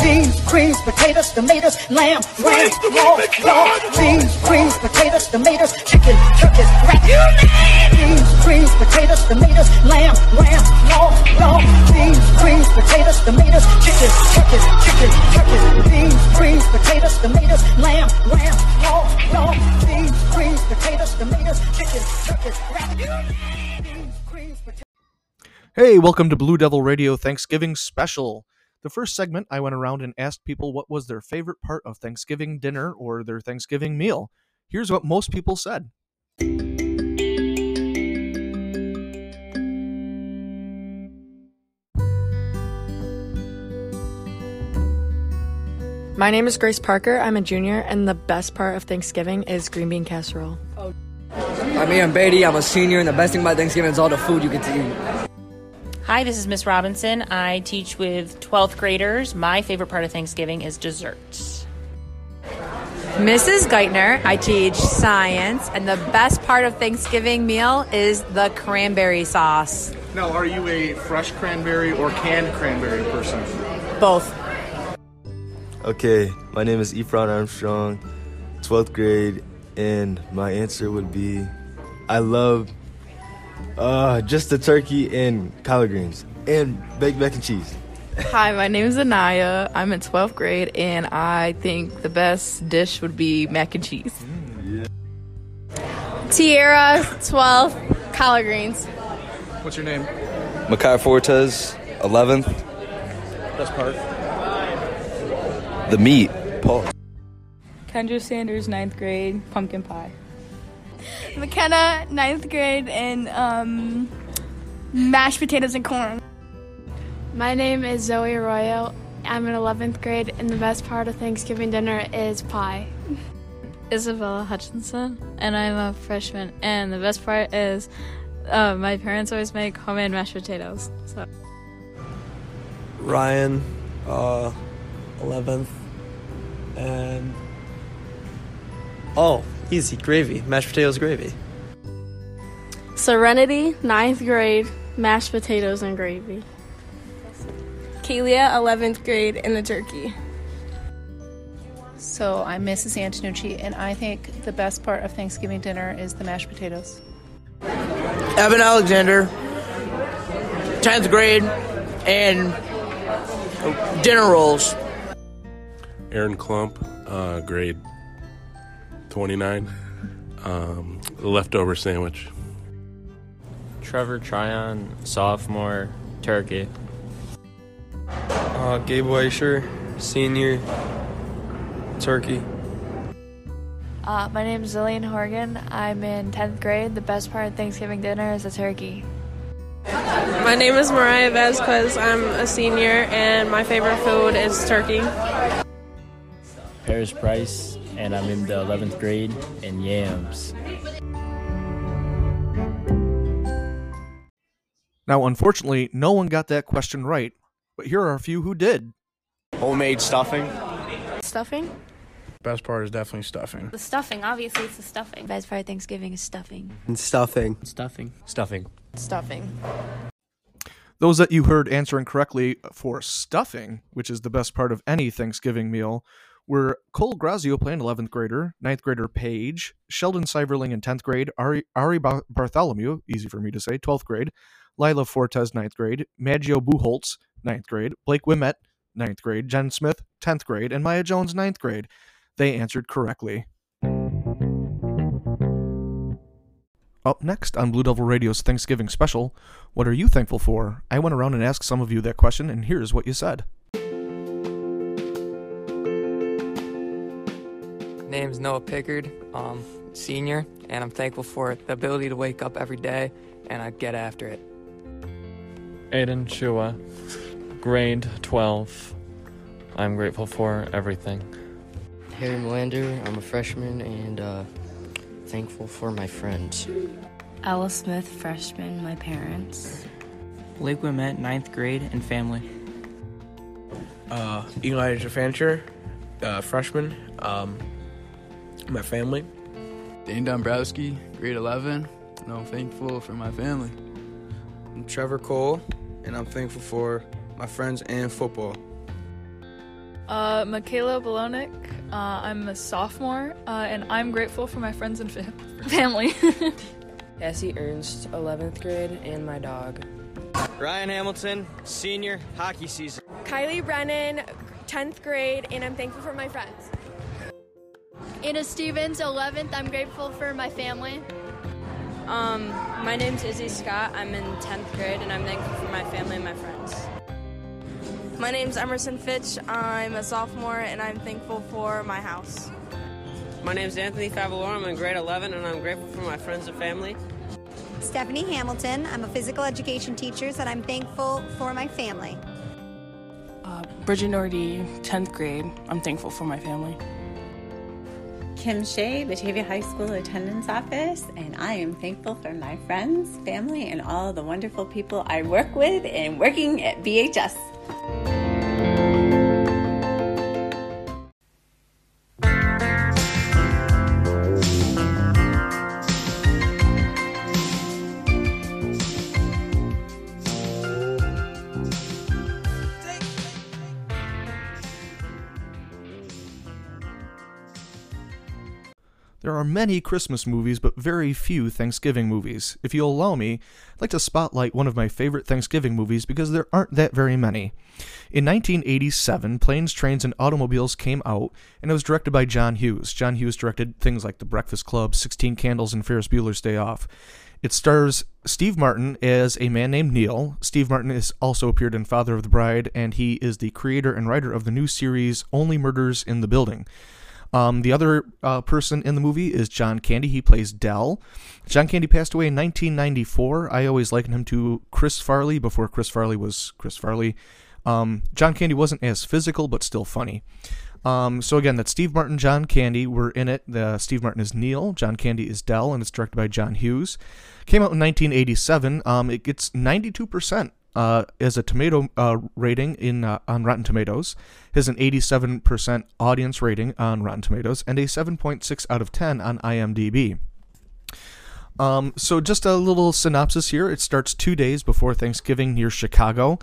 beans, greens, potatoes, tomatoes, lamb, ram, raw, raw, beans, greens, potatoes, tomatoes, chicken, turkeys, rat, beans, greens, potatoes, tomatoes, lamb, ram, raw, raw, beans, greens, potatoes, tomatoes, chicken, turkeys, chicken, turkeys, beans, greens, potatoes, tomatoes, lamb, ram, raw, raw, beans, greens, potatoes, tomatoes, chicken, turkeys, rat, beans, greens, potatoes. Hey, welcome to Blue Devil Radio Thanksgiving Special. The first segment, I went around and asked people what was their favorite part of Thanksgiving dinner or their Thanksgiving meal. Here's what most people said. My name is Grace Parker. I'm a junior, and the best part of Thanksgiving is green bean casserole. I'm Ian Beatty. I'm a senior, and the best thing about Thanksgiving is all the food you get to eat. Hi, this is Miss Robinson. I teach with 12th graders. My favorite part of Thanksgiving is desserts. Mrs. Geithner, I teach science, and the best part of Thanksgiving meal is the cranberry sauce. Now, are you a fresh cranberry or canned cranberry person? Both. Okay, my name is Ephron Armstrong, 12th grade, and my answer would be I love uh, just the turkey and collard greens and baked mac and cheese. Hi, my name is Anaya. I'm in 12th grade, and I think the best dish would be mac and cheese. Tierra, 12, collard greens. What's your name? Makai Fortes, 11th. Best part? The meat. Paul. Kendra Sanders, ninth grade, pumpkin pie. McKenna, ninth grade, and um, mashed potatoes and corn. My name is Zoe Arroyo. I'm in 11th grade, and the best part of Thanksgiving dinner is pie. Isabella Hutchinson, and I'm a freshman. And the best part is uh, my parents always make homemade mashed potatoes. So Ryan, uh, 11th, and oh, easy gravy, mashed potatoes gravy. Serenity, ninth grade, mashed potatoes and gravy. Kalia, 11th grade, and the turkey. So I'm Mrs. Antonucci, and I think the best part of Thanksgiving dinner is the mashed potatoes. Evan Alexander, 10th grade, and dinner rolls. Aaron Klump, uh, grade 29, um, the leftover sandwich. Trevor Tryon, sophomore, turkey. Uh, Gabe Weischer, senior, turkey. Uh, my name is Lillian Horgan. I'm in 10th grade. The best part of Thanksgiving dinner is a turkey. My name is Mariah Vasquez. I'm a senior, and my favorite food is turkey. Paris Price, and I'm in the 11th grade, and yams. Now, unfortunately, no one got that question right, but here are a few who did. Homemade stuffing. Stuffing? Best part is definitely stuffing. The stuffing, obviously, it's the stuffing. Best part of Thanksgiving is stuffing. And stuffing. Stuffing. Stuffing. Stuffing. Those that you heard answering correctly for stuffing, which is the best part of any Thanksgiving meal, were Cole Grazio playing 11th grader, 9th grader Paige, Sheldon Seiverling in 10th grade, Ari, Ari Ba- Bartholomew, easy for me to say, 12th grade, Lila Fortes, 9th grade, Maggio Buholtz, 9th grade, Blake Wimet, 9th grade, Jen Smith, 10th grade, and Maya Jones, 9th grade. They answered correctly. Up next on Blue Devil Radio's Thanksgiving special, what are you thankful for? I went around and asked some of you that question, and here's what you said. Name's Noah Pickard, um, senior, and I'm thankful for the ability to wake up every day and I get after it. Aiden Chua, grade 12. I'm grateful for everything. Harry Melander, I'm a freshman and uh, thankful for my friends. Ella Smith, freshman, my parents. Lake Wimet, ninth grade, and family. Uh, Elijah Fancher, uh, freshman, um, my family. Dane Dombrowski, grade 11, and I'm thankful for my family. I'm Trevor Cole, and I'm thankful for my friends and football. Uh, Michaela Balonik. Uh, I'm a sophomore, uh, and I'm grateful for my friends and fa- family. Cassie Ernst, 11th grade, and my dog. Ryan Hamilton, senior, hockey season. Kylie Brennan, 10th grade, and I'm thankful for my friends. Anna Stevens, 11th. I'm grateful for my family. Um, my name's Izzy Scott. I'm in 10th grade, and I'm thankful for my family and my friends. My name's Emerson Fitch. I'm a sophomore, and I'm thankful for my house. My name's Anthony Favaloro. I'm in grade 11, and I'm grateful for my friends and family. Stephanie Hamilton. I'm a physical education teacher, and I'm thankful for my family. Uh, Bridget Nordy, 10th grade. I'm thankful for my family. Kim Shea, Batavia High School Attendance Office, and I am thankful for my friends, family, and all the wonderful people I work with and working at BHS. There are many Christmas movies, but very few Thanksgiving movies. If you'll allow me, I'd like to spotlight one of my favorite Thanksgiving movies because there aren't that very many. In 1987, Planes, Trains, and Automobiles came out, and it was directed by John Hughes. John Hughes directed things like The Breakfast Club, 16 Candles, and Ferris Bueller's Day Off. It stars Steve Martin as a man named Neil. Steve Martin has also appeared in Father of the Bride, and he is the creator and writer of the new series Only Murders in the Building. Um, the other uh, person in the movie is John Candy. He plays Del. John Candy passed away in 1994. I always liken him to Chris Farley before Chris Farley was Chris Farley. Um, John Candy wasn't as physical, but still funny. Um, so again, that's Steve Martin, John Candy were in it. The Steve Martin is Neil, John Candy is Del, and it's directed by John Hughes. Came out in 1987. Um, it gets 92% uh, as a tomato uh, rating in uh, on Rotten Tomatoes, has an 87% audience rating on Rotten Tomatoes, and a 7.6 out of 10 on IMDb. Um, so just a little synopsis here. It starts two days before Thanksgiving near Chicago.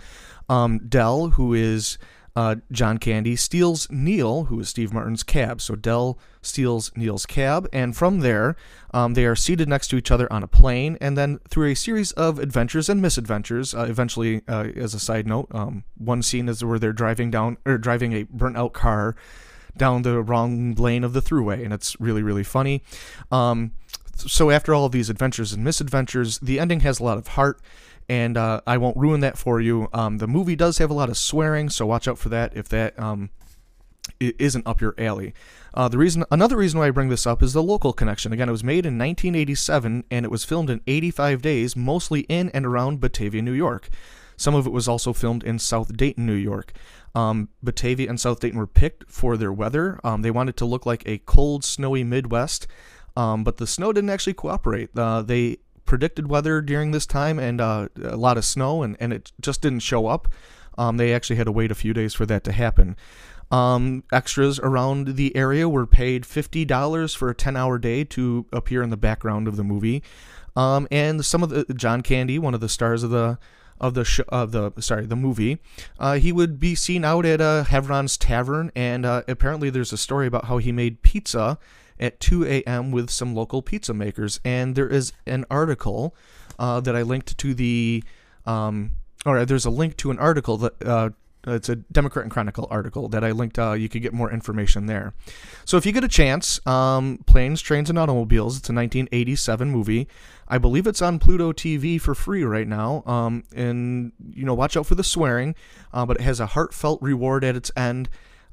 Um, Del, who is uh, John Candy, steals Neil, who is Steve Martin's cab. So Del steals Neil's cab, and from there, um, they are seated next to each other on a plane, and then through a series of adventures and misadventures. Uh, eventually, uh, as a side note, um, one scene is where they're driving down or driving a burnt out car down the wrong lane of the throughway, and it's really really funny. Um, so after all of these adventures and misadventures, the ending has a lot of heart and uh, I won't ruin that for you. Um, the movie does have a lot of swearing, so watch out for that if that um, isn't up your alley. Uh, the reason, another reason why I bring this up is the local connection. Again, it was made in 1987 and it was filmed in 85 days, mostly in and around Batavia, New York. Some of it was also filmed in South Dayton, New York. Um, Batavia and South Dayton were picked for their weather. Um, they wanted to look like a cold, snowy Midwest, um, but the snow didn't actually cooperate. Uh, they predicted weather during this time and uh, a lot of snow, and, and it just didn't show up. Um, they actually had to wait a few days for that to happen. Um, extras around the area were paid $50 for a 10 hour day to appear in the background of the movie. Um, and some of the John Candy, one of the stars of the of the sh- of the sorry the movie, uh, he would be seen out at uh, Hevron's Tavern, and uh, apparently there's a story about how he made pizza at 2 a.m. with some local pizza makers. And there is an article uh, that I linked to the, um, or there's a link to an article that. Uh, it's a Democrat and Chronicle article that I linked. Uh, you could get more information there. So if you get a chance, um, Planes, Trains, and Automobiles. It's a 1987 movie. I believe it's on Pluto TV for free right now. Um, and you know, watch out for the swearing, uh, but it has a heartfelt reward at its end.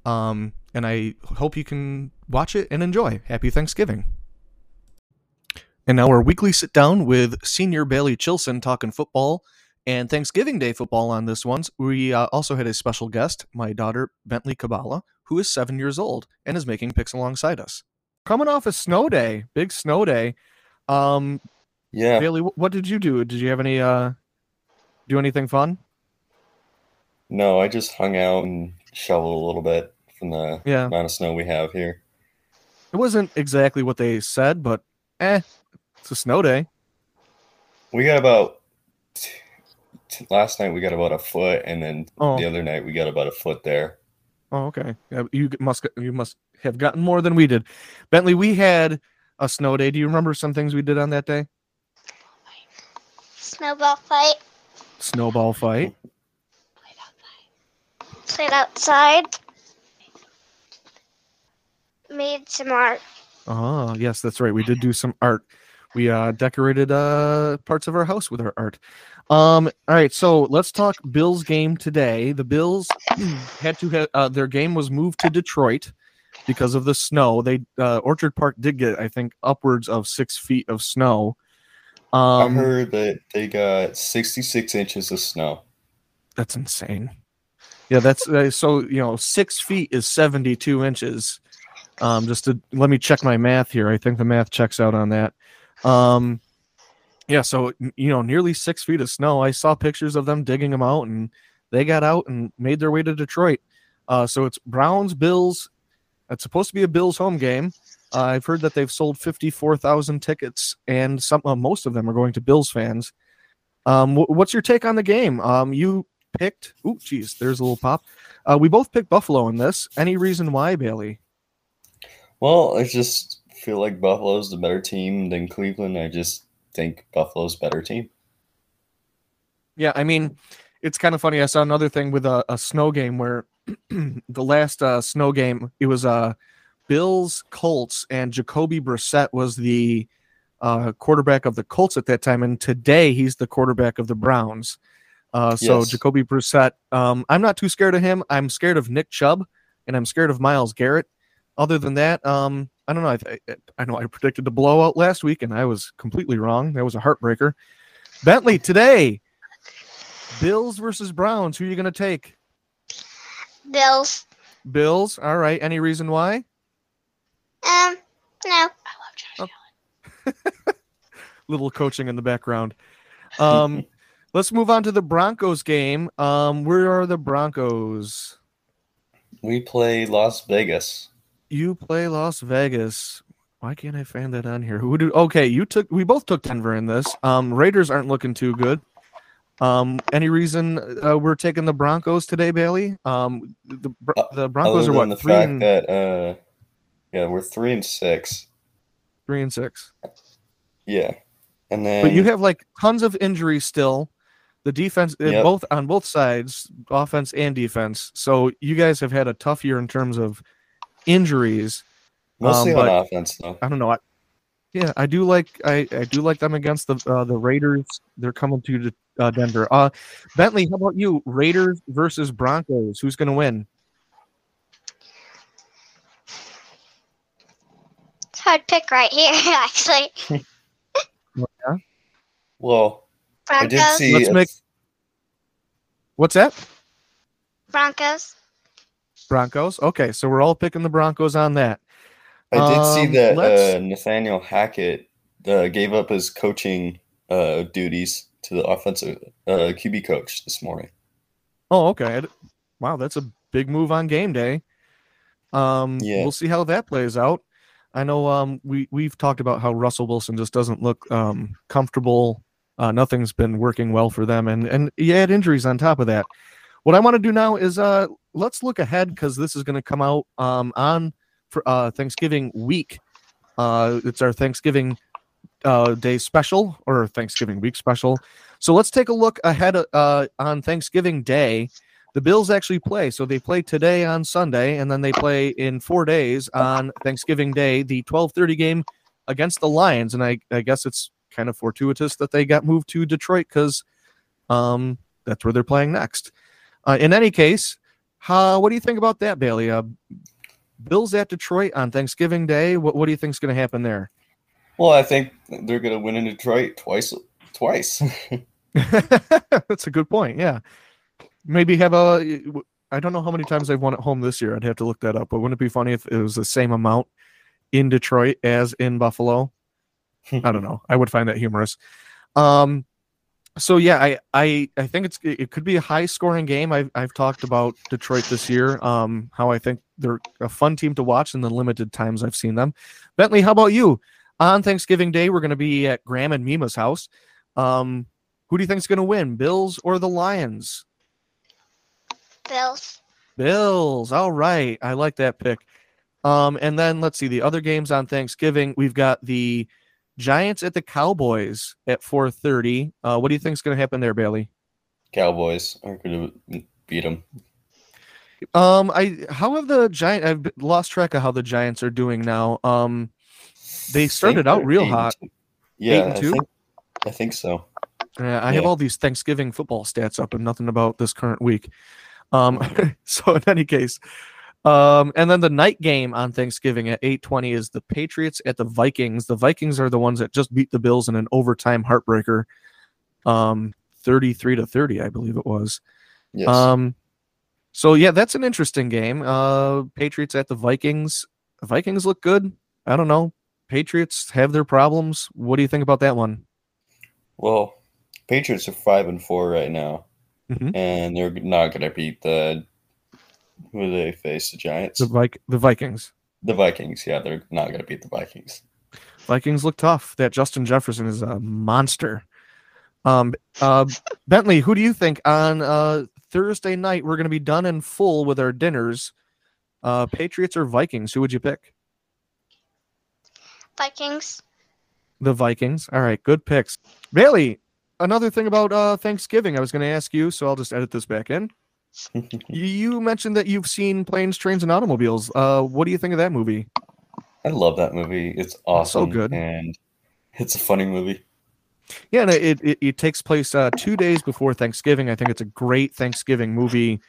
Um, and I hope you can watch it and enjoy. Happy Thanksgiving. And now our weekly sit down with senior Bailey Chilson talking football and Thanksgiving Day football on this one. We uh, also had a special guest, my daughter Bentley Kiebala, who is seven years old and is making picks alongside us. Coming off a snow day, big snow day. Um, yeah, Bailey, what did you do? Did you have any uh, do anything fun? No, I just hung out and shoveled a little bit from the yeah. amount of snow we have here. It wasn't exactly what they said, but eh, it's a snow day. We got about t- last night we got about a foot, and then oh. the other night we got about a foot there. Oh, okay. Yeah, you must you must have gotten more than we did. Bentley, we had a snow day. Do you remember some things we did on that day? Snowball fight. Snowball fight. Played outside. Played outside. Made some art. Oh, yes, that's right. We did do some art. We uh decorated uh parts of our house with our art. Um all right, so let's talk Bills game today. The Bills had to have uh, their game was moved to Detroit because of the snow. They uh, Orchard Park did get I think upwards of 6 feet of snow. I Um heard that they got 66 inches of snow. That's insane. Yeah, that's uh, so you know six feet is seventy two inches. Um, just to let me check my math here. I think the math checks out on that. Um, yeah, so you know nearly six feet of snow. I saw pictures of them digging them out, and they got out and made their way to Detroit. Uh, so it's Browns Bills. It's supposed to be a Bills home game. Uh, I've heard that they've sold fifty four thousand tickets, and some uh, most of them are going to Bills fans. Um, wh- what's your take on the game? Um, you picked. Ooh, geez, there's a little pop. Uh, we both picked Buffalo in this. Any reason why, Bailey? Well, I just feel like Buffalo's the better team than Cleveland. I just think Buffalo's better team. Yeah, I mean, it's kind of funny. I saw another thing with a, a snow game where the last uh, snow game it was uh, Bills Colts and Jacoby Brissett was the uh, quarterback of the Colts at that time, and today he's the quarterback of the Browns. Uh, so Yes. Jacoby Brissett, um, I'm not too scared of him. I'm scared of Nick Chubb, and I'm scared of Myles Garrett. Other than that, um, I don't know. I, I, I know I predicted the blowout last week, and I was completely wrong. That was a heartbreaker. Bentley today, Bills versus Browns. Who are you going to take? Bills. Bills. All right. Any reason why? Um, no. I love Josh Allen. Little coaching in the background. Um, let's move on to the Broncos game. Um, where are the Broncos? We play Las Vegas. You play Las Vegas. Why can't I find that on here? Who do? Okay, you took. We both took Denver in this. Um, Raiders aren't looking too good. Um, any reason uh, we're taking the Broncos today, Bailey? Um, the Bro- the Broncos Other are what the three fact and that uh, yeah, we're three and six. three and six. Yeah, and then But you have like tons of injuries still. The defense, uh, Yep. both on both sides, offense and defense. So you guys have had a tough year in terms of injuries. mostly um, on offense though. I don't know. I, yeah, I do like I, I do like them against the uh, the Raiders. They're coming to the, uh, Denver. Uh, Bentley, how about you? Raiders versus Broncos. Who's going to win? It's hard pick right here, actually. Yeah. Well, I did Broncos. see. Let's a- make. What's that? Broncos. Broncos. Okay, so we're all picking the Broncos on that. I did Um, see that uh, Nathaniel Hackett uh, gave up his coaching uh, duties to the offensive uh, QB coach this morning. Oh, okay. Wow, that's a big move on game day. Um, Yeah. we'll see how that plays out. I know um, we we've talked about how Russell Wilson just doesn't look um, comfortable. Uh, nothing's been working well for them, and and you add injuries on top of that. What I want to do now is uh, let's look ahead because this is going to come out um, on for uh, Thanksgiving week. Uh, it's our Thanksgiving uh, Day special or Thanksgiving week special. So let's take a look ahead uh, on Thanksgiving Day. The Bills actually play. So they play today on Sunday, and then they play in four days on Thanksgiving Day, the 12:30 game against the Lions. And I, I guess it's kind of fortuitous that they got moved to Detroit because um, that's where they're playing next. Uh, in any case, how, what do you think about that, Bailey? Uh, Bills at Detroit on Thanksgiving Day. What, what do you think is going to happen there? Well, I think they're going to win in Detroit twice. Twice. That's a good point. Yeah. Maybe have a. I don't know how many times they've won at home this year. I'd have to look that up. But wouldn't it be funny if it was the same amount in Detroit as in Buffalo? I don't know. I would find that humorous. Um. So yeah, I I I think it's it could be a high scoring game. I've I've talked about Detroit this year. Um, how I think they're a fun team to watch in the limited times I've seen them. Bentley, how about you? On Thanksgiving Day, we're going to be at Graham and Mima's house. Um, who do you think is going to win, Bills or the Lions? Bills. Bills. All right. I like that pick. Um, and then let's see the other games on Thanksgiving. We've got the Giants at the Cowboys at 4:30. Uh, what do you think is going to happen there, Bailey? Cowboys are going to beat them. Um, I how have the Giant? I've lost track of how the Giants are doing now. Um, they started out real hot. Yeah, I think, I think so. Yeah, I have all these Thanksgiving football stats up and nothing about this current week. Um, so in any case, um, and then the night game on Thanksgiving at 8:20 is the Patriots at the Vikings. The Vikings are the ones that just beat the Bills in an overtime heartbreaker, um, 33 to 30, I believe it was. Yes. Um, so yeah, that's an interesting game. Uh, Patriots at the Vikings. The Vikings look good. I don't know. Patriots have their problems. What do you think about that one? Well, Patriots are five and four right now, Mhm. and they're not going to beat the who do they face? The Giants, The Vik- the Vikings. the Vikings. Yeah, they're not going to beat the Vikings. Vikings look tough. That Justin Jefferson is a monster. Um, uh, Bentley, who do you think on uh, Thursday night we're going to be done in full with our dinners? Uh, Patriots or Vikings? Who would you pick? Vikings. The Vikings. All right, good picks. Bailey, another thing about uh, Thanksgiving I was going to ask you, so I'll just edit this back in. you mentioned that you've seen Planes, Trains, and Automobiles. Uh, what do you think of that movie? I love that movie. It's awesome. So good. and it's a funny movie. Yeah, and it, it, it takes place uh, two days before Thanksgiving. I think it's a great Thanksgiving movie.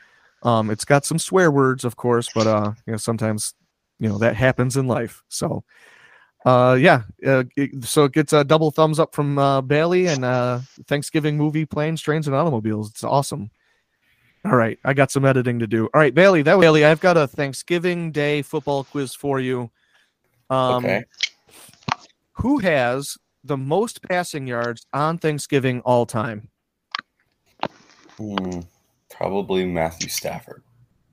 Um, it's got some swear words, of course, but uh, you know sometimes you know that happens in life. So, uh, yeah, uh, it- so it gets a double thumbs up from uh, Bailey and uh, Thanksgiving movie Planes, Trains, and Automobiles. It's awesome. All right, I got some editing to do. All right, Bailey, that Bailey, I've got a Thanksgiving Day football quiz for you. Um, Okay. Who has the most passing yards on Thanksgiving all time? Hmm, probably Matthew Stafford.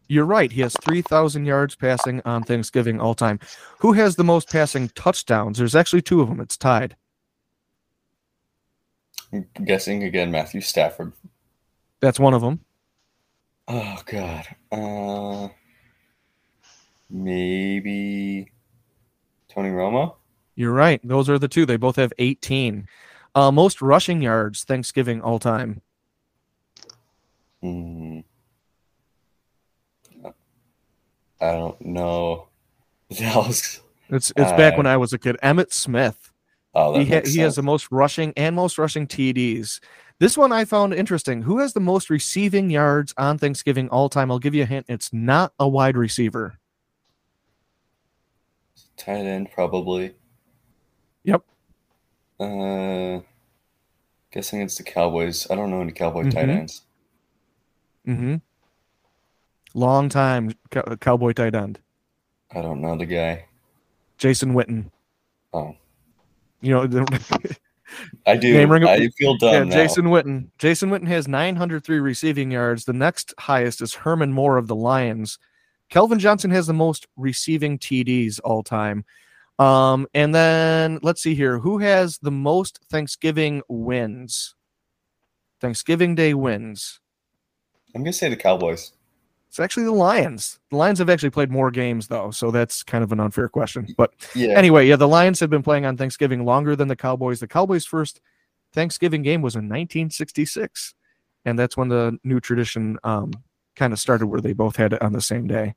You're right. He has 3,000 yards passing on Thanksgiving all time. Who has the most passing touchdowns? There's actually two of them. It's tied. I'm guessing again Matthew Stafford. That's one of them. Oh God. Uh, maybe Tony Romo. You're right. Those are the two. They both have 18. Uh, most rushing yards Thanksgiving all time. Hmm. I don't know. It's it's back when Uh, I was a kid. Emmitt Smith. Oh, he ha- he has the most rushing and most rushing TDs. This one I found interesting. Who has the most receiving yards on Thanksgiving all time? I'll give you a hint. It's not a wide receiver. tight end probably. Yep. Uh, guessing it's the Cowboys. I don't know any Cowboy tight Mhm. ends. Mm-hmm. Long time cow- cowboy tight end. I don't know the guy. Jason Witten. Oh, You know, I do. Name ring I feel dumb yeah, now. Jason Witten. Jason Witten has 903 receiving yards. The next highest is Herman Moore of the Lions. Calvin Johnson has the most receiving TDs all time. Um, and then let's see here. Who has the most Thanksgiving wins? Thanksgiving Day wins. I'm gonna say the Cowboys. It's actually the Lions. The Lions have actually played more games though, so that's kind of an unfair question. But Yeah. anyway, yeah, the Lions have been playing on Thanksgiving longer than the Cowboys. The Cowboys' first Thanksgiving game was in 1966, and that's when the new tradition um, kind of started, where they both had it on the same day.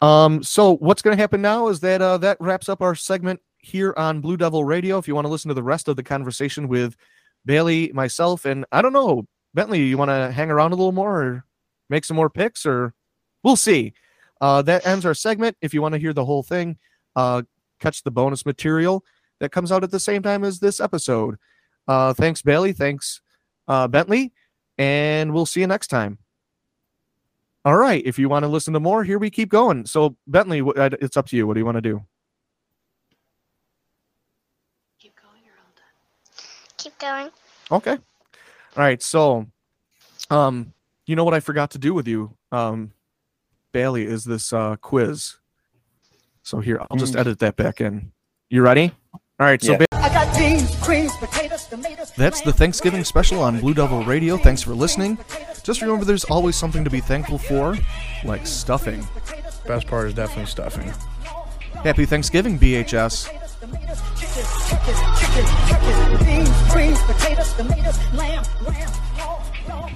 Um, so what's going to happen now is that uh, that wraps up our segment here on Blue Devil Radio. If you want to listen to the rest of the conversation with Bailey, myself, and I don't know, Bentley, you want to hang around a little more or make some more picks, or we'll see. Uh, that ends our segment. If you want to hear the whole thing, uh, catch the bonus material that comes out at the same time as this episode. Uh, thanks, Bailey. Thanks, uh, Bentley. And we'll see you next time. All right. If you want to listen to more, here we keep going. So, Bentley, uh, it's up to you. What do you want to do? Keep going. Okay. All right. So, um, you know what I forgot to do with you, um, Bailey, is this uh, quiz. So here, I'll just Mm. edit that back in. You ready? All right. So. Yeah. Ba- beans, creams, potatoes, tomatoes. That's the Thanksgiving special on Blue Devil Radio. Thanks for listening. Just remember there's always something to be thankful for, like stuffing. Best part is definitely stuffing. Happy Thanksgiving, BHS. beans, greens, potatoes, tomatoes, lamb, lamb, dog, dog,